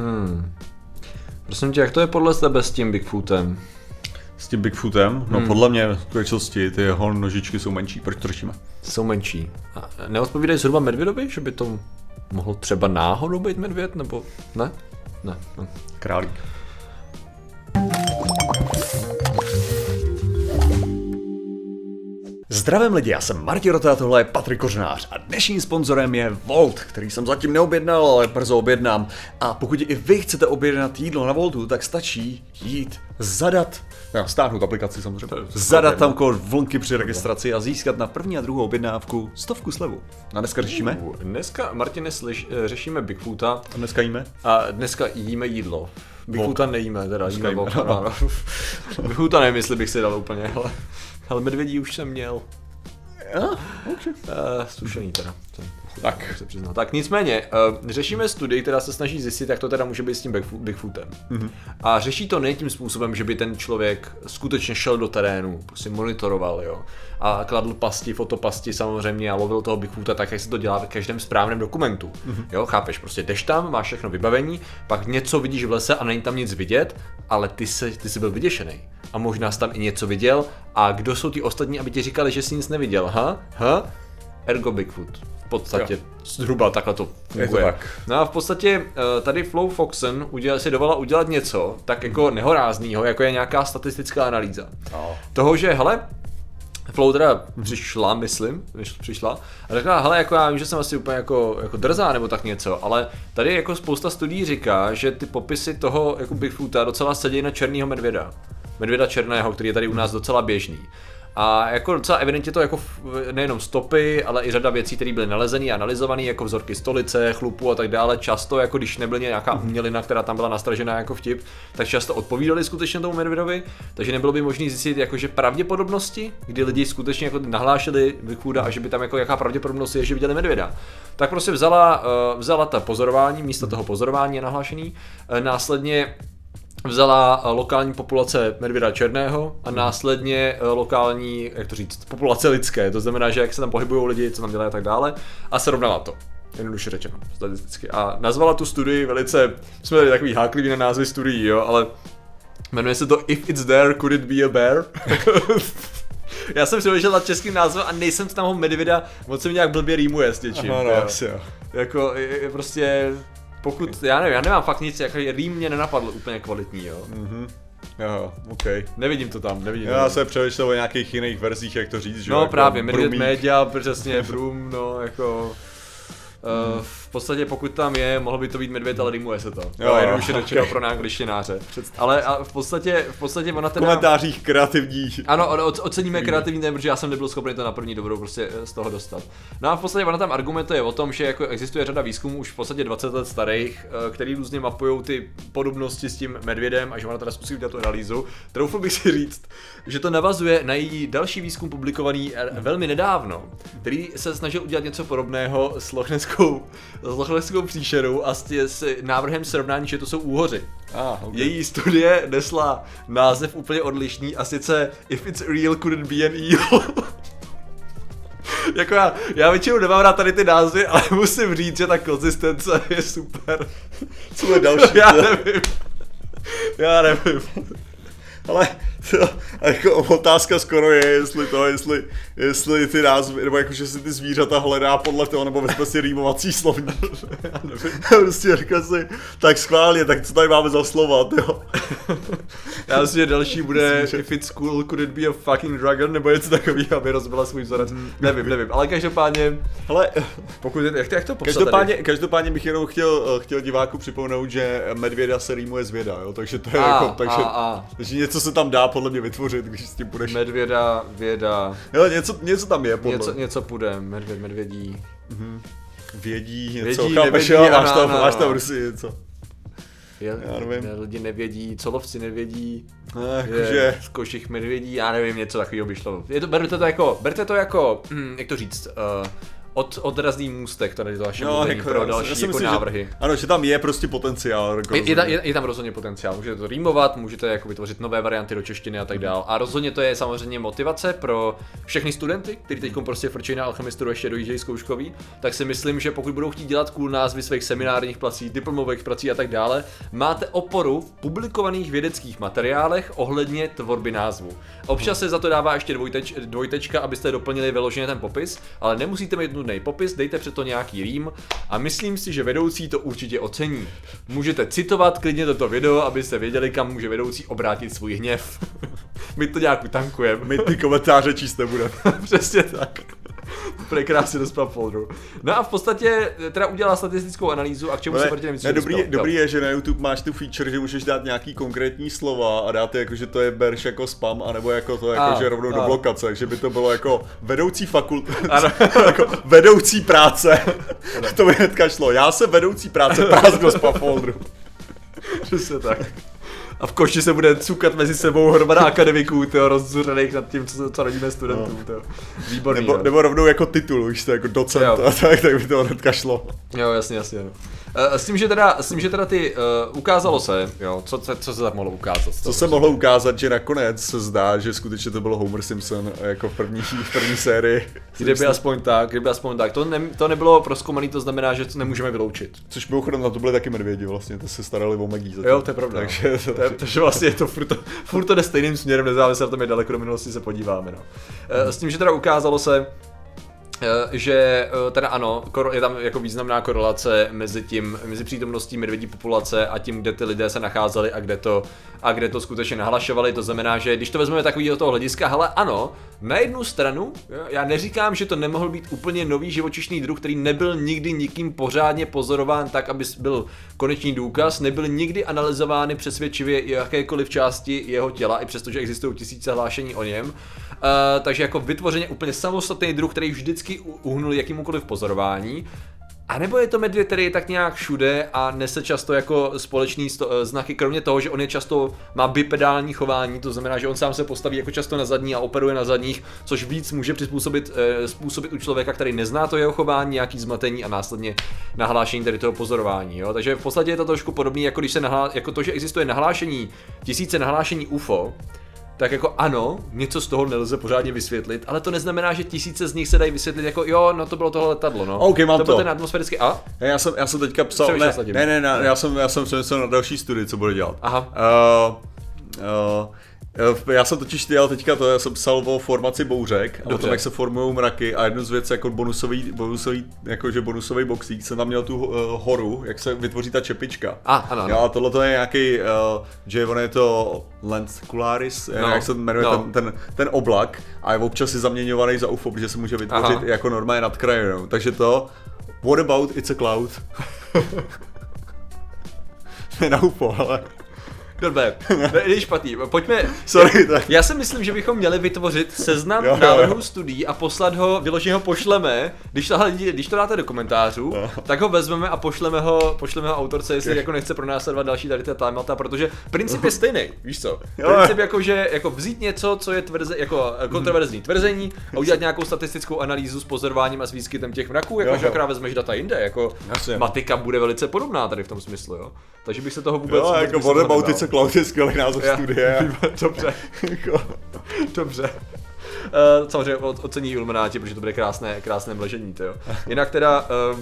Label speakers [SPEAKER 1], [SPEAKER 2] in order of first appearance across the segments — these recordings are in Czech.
[SPEAKER 1] Hmm. Prosím tě, jak to je podle tebe s tím Bigfootem?
[SPEAKER 2] S tím Bigfootem? No hmm. podle mě v skutečnosti ty jeho nožičky jsou menší, proč to řešíme?
[SPEAKER 1] Jsou menší. A neodpovídají zhruba medvědovi, že by to mohl třeba náhodou být medvěd, nebo ne? Ne. ne.
[SPEAKER 2] Králík. Zdravím lidi, já jsem Martin Rota a tohle je Patrik Kořnář a dnešním sponzorem je Volt, který jsem zatím neobjednal, ale brzo objednám. A pokud i vy chcete objednat jídlo na Voltu, tak stačí jít zadat, já stáhnout aplikaci samozřejmě, zadat tam kód vlnky při registraci a získat na první a druhou objednávku stovku slevu. A dneska řešíme?
[SPEAKER 1] Uh, dneska, Martine, slyš, eh, řešíme Bigfoota.
[SPEAKER 2] A dneska jíme?
[SPEAKER 1] A dneska jíme jídlo. Bigfoota nejíme, teda jíme
[SPEAKER 2] jíme.
[SPEAKER 1] Bigfoota nevím, jestli bych si dal úplně, ale, ale medvědí už jsem měl.
[SPEAKER 2] Ja, okay.
[SPEAKER 1] Uh, stušený teda. Jsem,
[SPEAKER 2] Tak.
[SPEAKER 1] se přiznal. Tak nicméně, uh, řešíme studii, která se snaží zjistit, jak to teda může být s tím Bigfo- Bigfootem. Mm-hmm. A řeší to ne tím způsobem, že by ten člověk skutečně šel do terénu, prostě monitoroval, jo. A kladl pasti, fotopasti samozřejmě a lovil toho Bigfoota tak, jak se to dělá v každém správném dokumentu. Mm-hmm. Jo, chápeš, prostě jdeš tam, máš všechno vybavení, pak něco vidíš v lese a není tam nic vidět, ale ty, se, ty jsi byl vyděšený. A možná jsi tam i něco viděl a kdo jsou ti ostatní, aby ti říkali, že jsi nic neviděl, ha? Ha? Ergo Bigfoot. V podstatě
[SPEAKER 2] Jo.
[SPEAKER 1] zhruba takhle to funguje.
[SPEAKER 2] tak.
[SPEAKER 1] No a v podstatě eh, tady Flow Foxen udělal, si dovolila udělat něco tak jako nehoráznýho, jako je nějaká statistická analýza.
[SPEAKER 2] No.
[SPEAKER 1] Toho, že hele, Flow teda přišla, myslím, než přišla, a řekla, hele, jako já vím, že jsem asi úplně jako, jako drzá nebo tak něco, ale tady jako spousta studií říká, že ty popisy toho jako Bigfoota docela sedí na černýho medvěda. Medvěda černého, který je tady u nás docela běžný. A jako docela evidentně to jako nejenom stopy, ale i řada věcí, které byly nalezené a analyzované, jako vzorky stolice, chlupů a tak dále, často jako když nebyla nějaká umělina, která tam byla nastražená jako vtip, tak často odpovídali skutečně tomu medvědovi, takže nebylo by možné zjistit jakože pravděpodobnosti, kdy lidi skutečně jako nahlášeli Bigfoota a že by tam jako jaká pravděpodobnost je, že viděli medvěda. Tak prostě vzala, eh, vzala ta pozorování, místo toho pozorování je nahlášený, eh, následně vzala eh, lokální populace medvěda černého a následně eh, lokální, jak to říct, populace lidské, to znamená, že jak se tam pohybují lidi, co tam dělají a tak dále, a srovnala to. Jednoduše řečeno, statisticky. A nazvala tu studii velice, jsme tady takový háklivý na názvy studií, jo, ale jmenuje se to If It's There, Could It Be a Bear? Já jsem přemýšlel nad českým názvem a nejsem z toho medvěda, moc se mi nějak blbě rýmuje s něčím.
[SPEAKER 2] Aha, no,
[SPEAKER 1] jo.
[SPEAKER 2] asi jo.
[SPEAKER 1] Jako, je, je prostě, pokud, já nevím, já nemám fakt nic, jako rým mě nenapadl úplně kvalitní, jo.
[SPEAKER 2] Mhm. Jo, OK.
[SPEAKER 1] Nevidím to tam, nevidím
[SPEAKER 2] Já jsem přemýšlel o nějakých jiných verzích, jak to říct, že jo,
[SPEAKER 1] No
[SPEAKER 2] jako
[SPEAKER 1] právě,
[SPEAKER 2] brumík.
[SPEAKER 1] Media, přesně, Brum, no jako... Uh, podstatě pokud tam je, mohl by to být medvěd, ale rýmuje se to. Jo,
[SPEAKER 2] jo,
[SPEAKER 1] jednoduše řečeno
[SPEAKER 2] ok.
[SPEAKER 1] pro náangličtináře. Ale a v podstatě, v podstatě ona
[SPEAKER 2] V
[SPEAKER 1] teda...
[SPEAKER 2] komentářích kreativní.
[SPEAKER 1] Ano, oceníme kreativní ten, protože já jsem nebyl schopný to na první dobrou prostě eh, z toho dostat. No a v podstatě ona tam argumentuje o tom, že jako existuje řada výzkumů už v podstatě 20 let starých, eh, který různě mapují ty podobnosti s tím medvědem a že ona teda zkusí udělat tu analýzu. Troufl bych si říct, že to navazuje na její další výzkum publikovaný eh, velmi nedávno, který se snažil udělat něco podobného s lochneskou, s lochneskou příšerou a s, s návrhem srovnání, že to jsou úhoři.
[SPEAKER 2] Ah, okay.
[SPEAKER 1] Její studie nesla název úplně odlišný a sice If it's real, could it be an eel? jako já, já většinou nemám rád tady ty názvy, ale musím říct, že ta konzistence je super.
[SPEAKER 2] Co je další?
[SPEAKER 1] já nevím. Já nevím.
[SPEAKER 2] Ale to, a jako otázka skoro je, jestli to, jestli, jestli ty názvy, nebo jako, že si ty zvířata hledá podle toho, nebo vezme si rýmovací slovník. Prostě říká si, tak schválně, tak co tady máme za slova, jo.
[SPEAKER 1] Já myslím, že další bude
[SPEAKER 2] Myslím, že-
[SPEAKER 1] If it's cool, could it be a fucking dragon, nebo něco takového, aby rozbila svůj vzorec. Nevím, nevím, ale každopádně,
[SPEAKER 2] Hele,
[SPEAKER 1] pokud, jak, to- jak to popsat
[SPEAKER 2] každopádně,
[SPEAKER 1] tady?
[SPEAKER 2] každopádně bych jenom chtěl, chtěl diváku připomenout, že medvěda se rýmuje z věda, jo, takže to je
[SPEAKER 1] A,
[SPEAKER 2] jako, takže,
[SPEAKER 1] a, a.
[SPEAKER 2] takže něco se tam dá podle mě vytvořit, když s tím budeš.
[SPEAKER 1] Medvěda, věda,
[SPEAKER 2] Jo, něco, něco tam je, podle
[SPEAKER 1] něco, něco půjde, medvěd, medvědí.
[SPEAKER 2] Vědí, něco,
[SPEAKER 1] Vědí,
[SPEAKER 2] chápeš,
[SPEAKER 1] nevědí,
[SPEAKER 2] jo, máš tam, máš tam prostě něco.
[SPEAKER 1] Je,
[SPEAKER 2] Já nevím.
[SPEAKER 1] ne, lidi nevědí, co lovci nevědí,
[SPEAKER 2] Jakože,
[SPEAKER 1] z košich medvědí, já nevím, něco takového by šlo. Je to, berte to jako, berte to jako, hm, jak to říct, uh, od, odrazný můstek tady to vaše
[SPEAKER 2] No, jako,
[SPEAKER 1] pro
[SPEAKER 2] já
[SPEAKER 1] další
[SPEAKER 2] si
[SPEAKER 1] jako
[SPEAKER 2] myslím,
[SPEAKER 1] návrhy.
[SPEAKER 2] Že, ano, že tam je prostě potenciál. Jako
[SPEAKER 1] Je, je, ta-
[SPEAKER 2] rozhodně.
[SPEAKER 1] je, je, tam rozhodně potenciál, můžete to rýmovat, můžete jako vytvořit nové varianty do češtiny a tak dále. A rozhodně to je samozřejmě motivace pro všechny studenty, kteří teď prostě frčejí na alchemistu ještě dojíždějí zkouškový, tak si myslím, že pokud budou chtít dělat cool názvy svých seminárních prací, diplomových prací a tak dále, máte oporu v publikovaných vědeckých materiálech ohledně tvorby názvu. Občas se za to dává ještě dvojteč, dvojtečka, abyste doplnili vyloženě ten popis, ale nemusíte mít nudný popis, dejte před to nějaký rým a myslím si, že vedoucí to určitě ocení. Můžete citovat klidně toto video, abyste věděli, kam může vedoucí obrátit svůj hněv. My to nějak utankujeme.
[SPEAKER 2] My ty komentáře číst nebudeme.
[SPEAKER 1] Přesně tak. Úplně krásně do spam folderu. No a v podstatě teda udělala statistickou analýzu a k čemu se
[SPEAKER 2] Ne,
[SPEAKER 1] proti
[SPEAKER 2] ne, dobrý, dobrý je, že na YouTube máš tu feature, že můžeš dát nějaký konkrétní slova a dát je jako, že to je berš jako spam, anebo jako to jako,
[SPEAKER 1] A,
[SPEAKER 2] že rovnou do
[SPEAKER 1] a.
[SPEAKER 2] blokace, takže by to bylo jako vedoucí fakult, jako vedoucí práce. to by hnedka šlo. Já jsem vedoucí práce prázdno spam folderu.
[SPEAKER 1] Přesně tak. A v koši se bude cukat mezi sebou hromada akademiků, tyjo, rozzuřených nad tím, co, co radíme studentům, no. Výborný,
[SPEAKER 2] Nebo,
[SPEAKER 1] no.
[SPEAKER 2] nebo rovnou jako titul, už to jako docent
[SPEAKER 1] Jo.
[SPEAKER 2] a tak, tak by to hnedka šlo.
[SPEAKER 1] Jo, jasně, jasně. No. Eh, S tím, že teda, s tím, že teda ty, uh, ukázalo se, jo, co, co, co se tak mohlo ukázat?
[SPEAKER 2] Co se mohlo ukázat, že nakonec se zdá, že skutečně to bylo Homer Simpson jako v první, v první sérii.
[SPEAKER 1] Kdyby aspoň tak, kdyby aspoň tak. To, ne, to nebylo proskoumaný, to znamená, že to nemůžeme vyloučit.
[SPEAKER 2] Což mimochodem na to byli taky medvědi vlastně, to se starali o magii. zatím.
[SPEAKER 1] Jo, to je pravda.
[SPEAKER 2] Takže,
[SPEAKER 1] to je, takže vlastně je to furt, to furt to jde stejným směrem, nezávisle na tom, jak daleko do minulosti se podíváme. No. Eh, S tím, že teda ukázalo se, že eh, teda ano, je tam jako významná korelace mezi tím, mezi přítomností medvědí populace a tím, kde ty lidé se nacházeli a kde to, a kde to skutečně nahlašovali. To znamená, že když to vezmeme takový do toho hlediska, hele ano, na jednu stranu, jo, já neříkám, že to nemohl být úplně nový živočišný druh, který nebyl nikdy nikým pořádně pozorován tak, aby byl konečný důkaz, nebyl nikdy analyzovány přesvědčivě jakékoliv části jeho těla, i přestože existují tisíce hlášení o něm. Uh, takže jako vytvořeně úplně samostatný druh, který vždycky u- uhnul jakýmukoliv pozorování. A nebo je to medvěd, který je tak nějak všude a nese často jako společný sto, eh, znaky, kromě toho, že on je často má bipedální chování, to znamená, že on sám se postaví jako často na zadní a operuje na zadních, což víc může přizpůsobit eh, způsobit u člověka, který nezná to jeho chování, nějaký zmatení a následně nahlášení tedy toho pozorování. Jo? Takže v podstatě je to trošku podobné, jako když se nahlá, jako to, že existuje nahlášení, tisíce nahlášení UFO, tak jako ano, něco z toho nelze pořádně vysvětlit, ale to neznamená, že tisíce z nich se dají vysvětlit jako jo, no to bylo tohle letadlo, no.
[SPEAKER 2] OK, mám
[SPEAKER 1] to. byl
[SPEAKER 2] to.
[SPEAKER 1] ten atmosférický, a?
[SPEAKER 2] Ne, já jsem, já jsem teďka psal, ne, ne, ne, ne, já jsem, já jsem přemýšlel na další studii, co bude dělat.
[SPEAKER 1] Aha.
[SPEAKER 2] Uh, uh, já jsem totiž dělal teďka to, já jsem psal o formaci bouřek a o
[SPEAKER 1] Dobře.
[SPEAKER 2] tom, jak se formují mraky a jednu z věcí jako bonusový, bonusový, jakože bonusový boxík, jsem tam měl tu uh, horu, jak se vytvoří ta čepička.
[SPEAKER 1] A, ano, ano.
[SPEAKER 2] Jo, a tohle to je nějaký, uh, že on je to lensicularis,
[SPEAKER 1] No,
[SPEAKER 2] no, jak se jmenuje
[SPEAKER 1] no.
[SPEAKER 2] ten, ten, ten, oblak a je občas si zaměňovaný za UFO, protože se může vytvořit
[SPEAKER 1] Aha.
[SPEAKER 2] jako normálně nad krajinou. Takže to, what about it's a cloud? ne na UFO, ale
[SPEAKER 1] Dobře, ne, není špatný. Pojďme.
[SPEAKER 2] Sorry, tak.
[SPEAKER 1] Já si myslím, že bychom měli vytvořit seznam
[SPEAKER 2] Jo, jo,
[SPEAKER 1] návrhů
[SPEAKER 2] jo.
[SPEAKER 1] studií a poslat ho, vyloženě ho pošleme. Když to, když to dáte do komentářů,
[SPEAKER 2] Jo.
[SPEAKER 1] tak ho vezmeme a pošleme ho, pošleme ho autorce, jestli jako nechce pronásledovat další tady ty témata, protože princip je stejný, víš co?
[SPEAKER 2] Jo.
[SPEAKER 1] Princip jako, že jako vzít něco, co je tvrze, jako eh, kontroverzní tvrzení a udělat nějakou statistickou analýzu s pozorováním a s výskytem těch mraků, jako
[SPEAKER 2] Jo,
[SPEAKER 1] že
[SPEAKER 2] jo.
[SPEAKER 1] akorát vezmeš data jinde, jako
[SPEAKER 2] Jasně.
[SPEAKER 1] matika bude velice podobná tady v tom smyslu, jo. Takže bych se toho vůbec...
[SPEAKER 2] jo,
[SPEAKER 1] vůbec
[SPEAKER 2] jako
[SPEAKER 1] se
[SPEAKER 2] cloud je skvělý název
[SPEAKER 1] Já-
[SPEAKER 2] studie.
[SPEAKER 1] Dobře,
[SPEAKER 2] Jako-
[SPEAKER 1] dobře. Uh, samozřejmě ocení Illuminati, protože to bude krásné, krásné mležení, to jo. Jinak teda, Uh,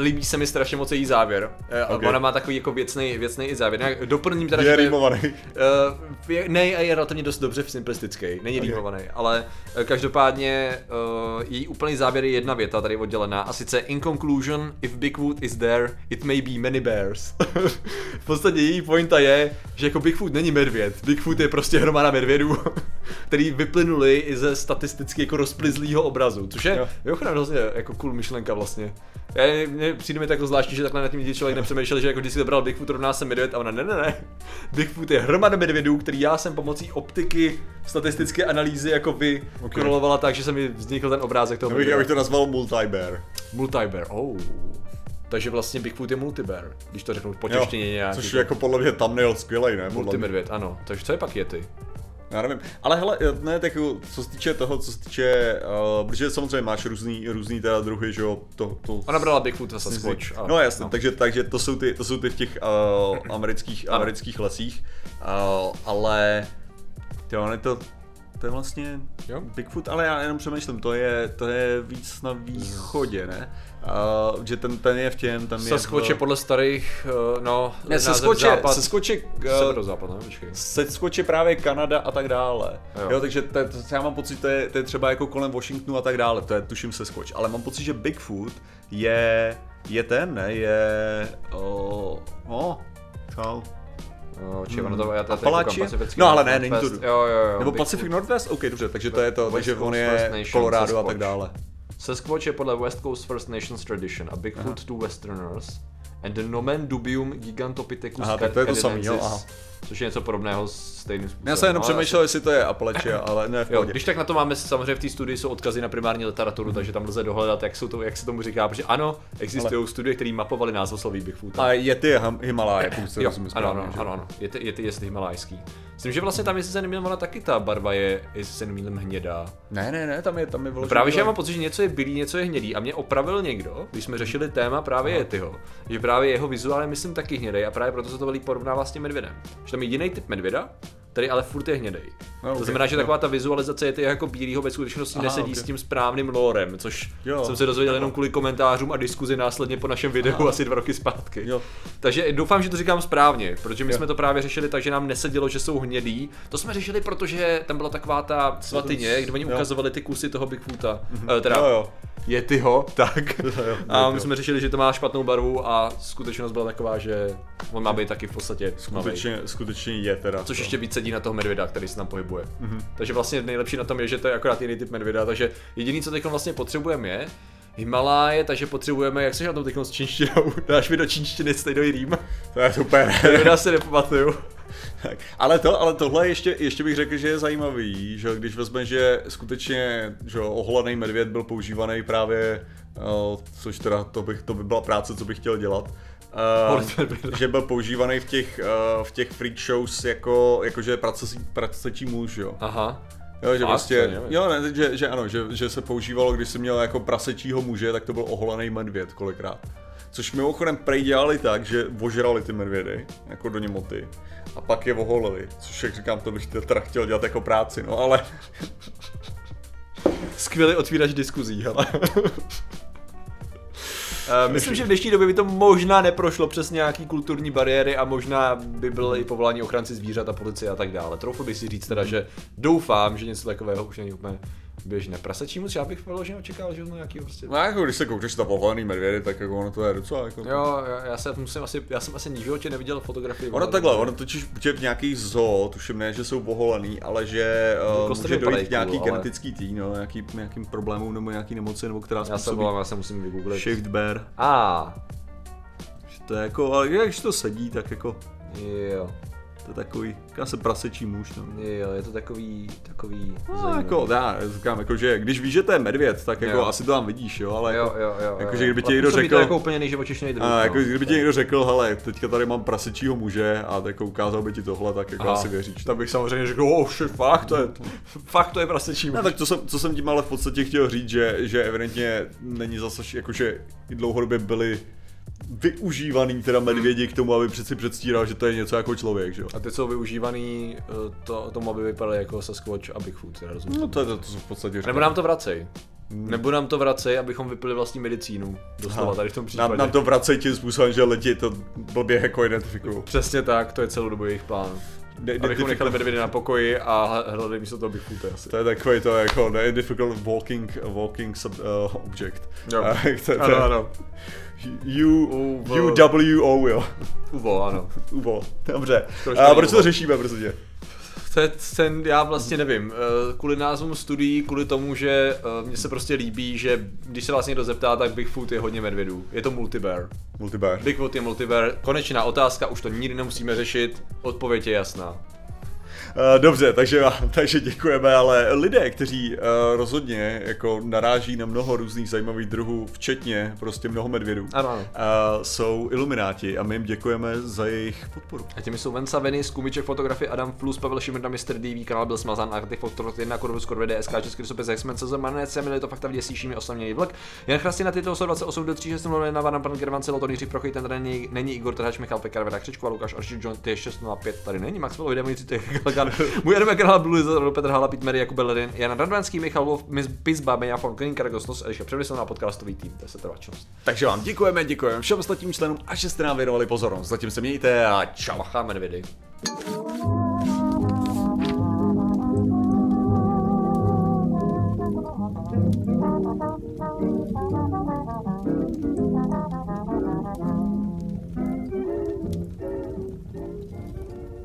[SPEAKER 1] líbí se mi strašně moc její závěr. Uh,
[SPEAKER 2] Ok.
[SPEAKER 1] Ona má takový jako věcný, věcný i závěr. Doplním teda,
[SPEAKER 2] Je rýmovaný.
[SPEAKER 1] Uh, je, ne, a je relativně dost dobře simplistický, není
[SPEAKER 2] Ok.
[SPEAKER 1] okay. rýmovaný, ale uh, každopádně uh, její úplný závěr je jedna věta tady oddělená a sice in conclusion, if Bigfoot is there, it may be many bears. v podstatě její pointa je, že jako Bigfoot není medvěd, Bigfoot je prostě hromada medvědů, který vyplynuli i ze statisticky jako rozplizlýho obrazu, což je
[SPEAKER 2] Jo.
[SPEAKER 1] mimochodem hrozně jako cool myšlenka vlastně. Já, mně přijde mi tak jako zvláštní, že takhle nad tím nikdy člověk nepřemýšlel, že jako když si dobral Bigfoot rovná se medvěd a ona ne, ne, ne. Bigfoot je hromada medvědů, který já jsem pomocí optiky, statistické analýzy jako vy
[SPEAKER 2] Ok.
[SPEAKER 1] kontrolovala tak, že se mi vznikl ten obrázek toho
[SPEAKER 2] Já bych, já bych to nazval multibear.
[SPEAKER 1] Multibear, oh. Takže vlastně Bigfoot je multibear, když to řeknu po češtině nějak.
[SPEAKER 2] což je jako podle mě thumbnail skvělej, ne? Mě.
[SPEAKER 1] Multimedvěd, ano. Takže co je pak Yeti?
[SPEAKER 2] Já nevím, ale hele, ne, tak co se týče toho, co se týče, uh, protože samozřejmě máš různý, různý teda druhy, že jo, to, to...
[SPEAKER 1] Ona brala Bigfoot a Sasquatch. A,
[SPEAKER 2] No jasně, no. Takže, takže to jsou ty, to jsou ty v těch uh, amerických, amerických lesích, uh, ale jo, ne to, to je vlastně
[SPEAKER 1] Jo.
[SPEAKER 2] Bigfoot, ale já jenom přemýšlím, to je, to je víc na východě, ne? Uh, že ten, ten je v těm, tam je v...
[SPEAKER 1] podle starých, uh, no,
[SPEAKER 2] Ne, je,
[SPEAKER 1] západ,
[SPEAKER 2] je, uh,
[SPEAKER 1] severozápad, ne, počkej.
[SPEAKER 2] Sasquatch je právě Kanada a tak dále.
[SPEAKER 1] Jo.
[SPEAKER 2] Jo, takže to, to, já mám pocit, to je, to je třeba jako kolem Washingtonu a tak dále, to je tuším Sasquatch, ale mám pocit, že Bigfoot je, je ten, ne, je, o, o, čau.
[SPEAKER 1] No, či ono to, já tady Pacifický
[SPEAKER 2] No, ale ne, není to-
[SPEAKER 1] Jo, jo, jo.
[SPEAKER 2] Nebo. Pacific Northwest? OK, dobře, takže to je to,
[SPEAKER 1] West
[SPEAKER 2] takže on je Colorado a tak dále.
[SPEAKER 1] Sasquatch je podle West Coast First Nations tradition a Bigfoot to Westerners and the nomen dubium gigantopithecus
[SPEAKER 2] Aha, tak to je to samý, jo, aha.
[SPEAKER 1] Což je něco podobného stejným způsobem.
[SPEAKER 2] Já jsem jenom
[SPEAKER 1] No,
[SPEAKER 2] přemýšlel, jestli to je Appalachia, ale ne v
[SPEAKER 1] Jo, když tak na to máme samozřejmě v té studii jsou odkazy na primární literaturu, takže tam lze dohledat, jak, jsou to, jak se tomu říká, protože ano, existují studie, které mapovaly názvosloví Bigfoota.
[SPEAKER 2] A je ty Him- Himalaya, pokud se rozumím
[SPEAKER 1] ano, ano,
[SPEAKER 2] že?
[SPEAKER 1] ano, ano, je to, je to jestli himalajský. Myslím, že vlastně tam, jestli se nemýlím, ona taky ta barva je, jestli se nemýlím, hnědá.
[SPEAKER 2] Ne, ne, ne, tam je, tam je
[SPEAKER 1] No právě, že já mám pocit, že něco je bílý, něco je hnědý a mě opravil někdo, když jsme řešili téma právě Yetyho, že právě jeho vizuál je myslím taky hnědej a právě proto se to velí porovnává s tím medvědem. Tam je jiný typ medvěda, který ale furt je hnědej.
[SPEAKER 2] No,
[SPEAKER 1] to
[SPEAKER 2] ok,
[SPEAKER 1] znamená, že
[SPEAKER 2] jo.
[SPEAKER 1] taková ta vizualizace je jako bílýho ve skutečnosti
[SPEAKER 2] Aha,
[SPEAKER 1] nesedí
[SPEAKER 2] ok.
[SPEAKER 1] s tím správným lorem, což
[SPEAKER 2] Jo.
[SPEAKER 1] jsem se dozvěděl jenom kvůli komentářům a diskuzi následně po našem videu asi dva roky zpátky.
[SPEAKER 2] Jo.
[SPEAKER 1] Takže doufám, že to říkám správně, protože my jsme to právě řešili tak, že nám nesedělo, že jsou hnědý. To jsme řešili, protože tam byla taková ta svatyně, kde oni
[SPEAKER 2] Jo.
[SPEAKER 1] Ukazovali ty kusy toho Bigfoota. Eh, Teda
[SPEAKER 2] Jo, jo.
[SPEAKER 1] Je tyho, tak. A my jsme řešili, že to má špatnou barvu a skutečnost byla taková, že on má být taky v podstatě.
[SPEAKER 2] Skutečně, skutečně je teda.
[SPEAKER 1] Což
[SPEAKER 2] to.
[SPEAKER 1] ještě víc sedí na toho medvěda, který se tam pohybuje.
[SPEAKER 2] Mhm.
[SPEAKER 1] Mm-hmm. Takže vlastně nejlepší na tom je, že to je akorát jiný typ medvěda, takže jediný, co teď vlastně potřebujeme je Himaláje, takže potřebujeme, jak se na tom teď s čínštinou, dáš mi do čínštiny stejný rým,
[SPEAKER 2] To je super.
[SPEAKER 1] medvěda se nepamatuju.
[SPEAKER 2] Tak, ale to, ale tohle ještě, ještě bych řekl, že je zajímavý, že když vezme, že skutečně že jo, oholený medvěd byl používaný právě, uh, což teda to, bych, to by byla práce, co bych chtěl dělat, Uh, že byl používaný v těch, uh, v těch freak shows jako, jakože pracečí, pracečí muž, jo.
[SPEAKER 1] Aha.
[SPEAKER 2] Jo, že prostě,
[SPEAKER 1] nevím.
[SPEAKER 2] jo, ne, že, že ano, že, že se používalo, když jsi měl jako prasečího muže, tak to byl oholený medvěd kolikrát. Což mimochodem prej dělali tak, že ožrali ty medvědy, jako do němoty, a pak je oholili, což jak říkám, to bych teda chtěl dělat jako práci, no ale
[SPEAKER 1] Skvělý otvírač diskuzí, hele. Myslím, že v dnešní době by to možná neprošlo přes nějaký kulturní bariéry a možná by byl i povolání ochranci zvířat a policie a tak dále. Troufl bych si říct teda, že doufám, že něco takového už není úplně běžné. Prasečí moc, já bych vyloženě očekával, že to nějaký prostě...
[SPEAKER 2] no, jako když se koukneš na oholený medvědy, tak jako ono to je docela jako...
[SPEAKER 1] Jo, já, já, se musím asi, já jsem asi v životě neviděl fotografii.
[SPEAKER 2] Ono takhle, ono totiž že v nějakých zoo, tuším ne, že jsou oholený, ale že uh, může dojít k nějaký
[SPEAKER 1] ale-
[SPEAKER 2] genetický tý, no, nějaký, nějakým problémům nebo nějaký nemoci, nebo která
[SPEAKER 1] Já se
[SPEAKER 2] způsobí
[SPEAKER 1] volám, já se musím vygooglit.
[SPEAKER 2] shift bear.
[SPEAKER 1] A,
[SPEAKER 2] Že To je jako, ale když to sedí, tak jako,
[SPEAKER 1] jo,
[SPEAKER 2] to je takový, já se prasečí muž, no.
[SPEAKER 1] jo, je to takový, takový
[SPEAKER 2] No,
[SPEAKER 1] zajímavý.
[SPEAKER 2] jako, já říkám, jako, že když víš, že to je medvěd, tak jako
[SPEAKER 1] Jo.
[SPEAKER 2] asi to tam vidíš, jo, ale
[SPEAKER 1] Jo,
[SPEAKER 2] jako,
[SPEAKER 1] jo, jo.
[SPEAKER 2] Jakože
[SPEAKER 1] jo.
[SPEAKER 2] kdyby ti někdo řekl-
[SPEAKER 1] To jako úplně druh.
[SPEAKER 2] a,
[SPEAKER 1] no.
[SPEAKER 2] jako, kdyby ti někdo řekl, hele, teďka tady mám prasečího muže a jako ukázal by ti tohle, tak jako
[SPEAKER 1] Aha.
[SPEAKER 2] asi věříš.
[SPEAKER 1] Tak bych samozřejmě řekl, oh shit, fakt to je, fakt to je prasečí
[SPEAKER 2] No, tak to jsem, co jsem tím ale v podstatě chtěl říct, že, že evidentně není zase, jakože i dlouhodobě byli využívaný teda medvědi k tomu, aby přeci předstíral, že to je něco jako člověk, že jo.
[SPEAKER 1] A ty jsou využívaný eh, to, tomu, aby vypadaly jako Sasquatch a Bigfoot, teda rozumím.
[SPEAKER 2] No to je to, co v podstatě říkám.
[SPEAKER 1] Nebo nám to vracej. Nebo nám to vracej, abychom vypili vlastní medicínu. Doslova tady v tom případě.
[SPEAKER 2] nám, nám to vracejí tím způsobem, že lidi to blbě jako identifikují.
[SPEAKER 1] Přesně tak, to je celou dobu jejich plán.
[SPEAKER 2] Ne-
[SPEAKER 1] Abychom nechali medvědy na pokoji a hledali místo toho Bigfoota asi.
[SPEAKER 2] To je takový to jako ne difficult walking, walking sub, uh, object.
[SPEAKER 1] Jo.
[SPEAKER 2] Uh, to, to,
[SPEAKER 1] Ano, ano.
[SPEAKER 2] U. UWO, jo.
[SPEAKER 1] Uvo, ano.
[SPEAKER 2] Uvo. Dobře. A proč to řešíme, prostě?
[SPEAKER 1] Ten, já vlastně nevím, eh, kvůli názvům studií, kvůli tomu, že eh, mně se prostě líbí, že když se vás někdo zeptá, tak Bigfoot je hodně medvědů. Je to multibear.
[SPEAKER 2] Multibar.
[SPEAKER 1] Bigfoot je multibear. Konečná otázka, už to nikdy nemusíme řešit, odpověď je jasná.
[SPEAKER 2] Uh, dobře, takže, takže děkujeme, ale lidé, kteří uh, rozhodně jako naráží na mnoho různých zajímavých druhů, včetně prostě mnoho medvědů,
[SPEAKER 1] ano, ano.
[SPEAKER 2] Uh, jsou ilumináti a my jim děkujeme za jejich podporu.
[SPEAKER 1] A těmi jsou Vensa Veny, Skumiček fotografie, Adam Flus, Pavel Šimrda, Mr. DV, kanál byl smazán, Fotor, 1, Korvus, Korve, DSK, Český časopis, X-Men, CZ, Manec, Emily, to fakta vděsí, Šími, osamělý vlk. Jan Chrastina, tyto 28 do 3, 6, 0, Van, pan Gervan, Celoton, Jiří Prochy, ten není, není Igor Trhač, Michal Pekar, Veda Křičko, Lukáš Aršil, John, ty 605 tady není, Maxwell, video můj city, můj Adam kanál Blue, Petr Hala, Pete Mary, Jakub Bellerin, Jan Radvanský, Michal Wolf, Miss Pizba, Benja von Kling, Karagosnos, Eliša Přemysl na podcastový tým, to je setrvačnost.
[SPEAKER 2] Takže vám děkujeme, děkujeme všem ostatním členům a že jste nám věnovali pozornost. Zatím se mějte a čau.
[SPEAKER 1] Bacha, medvědy.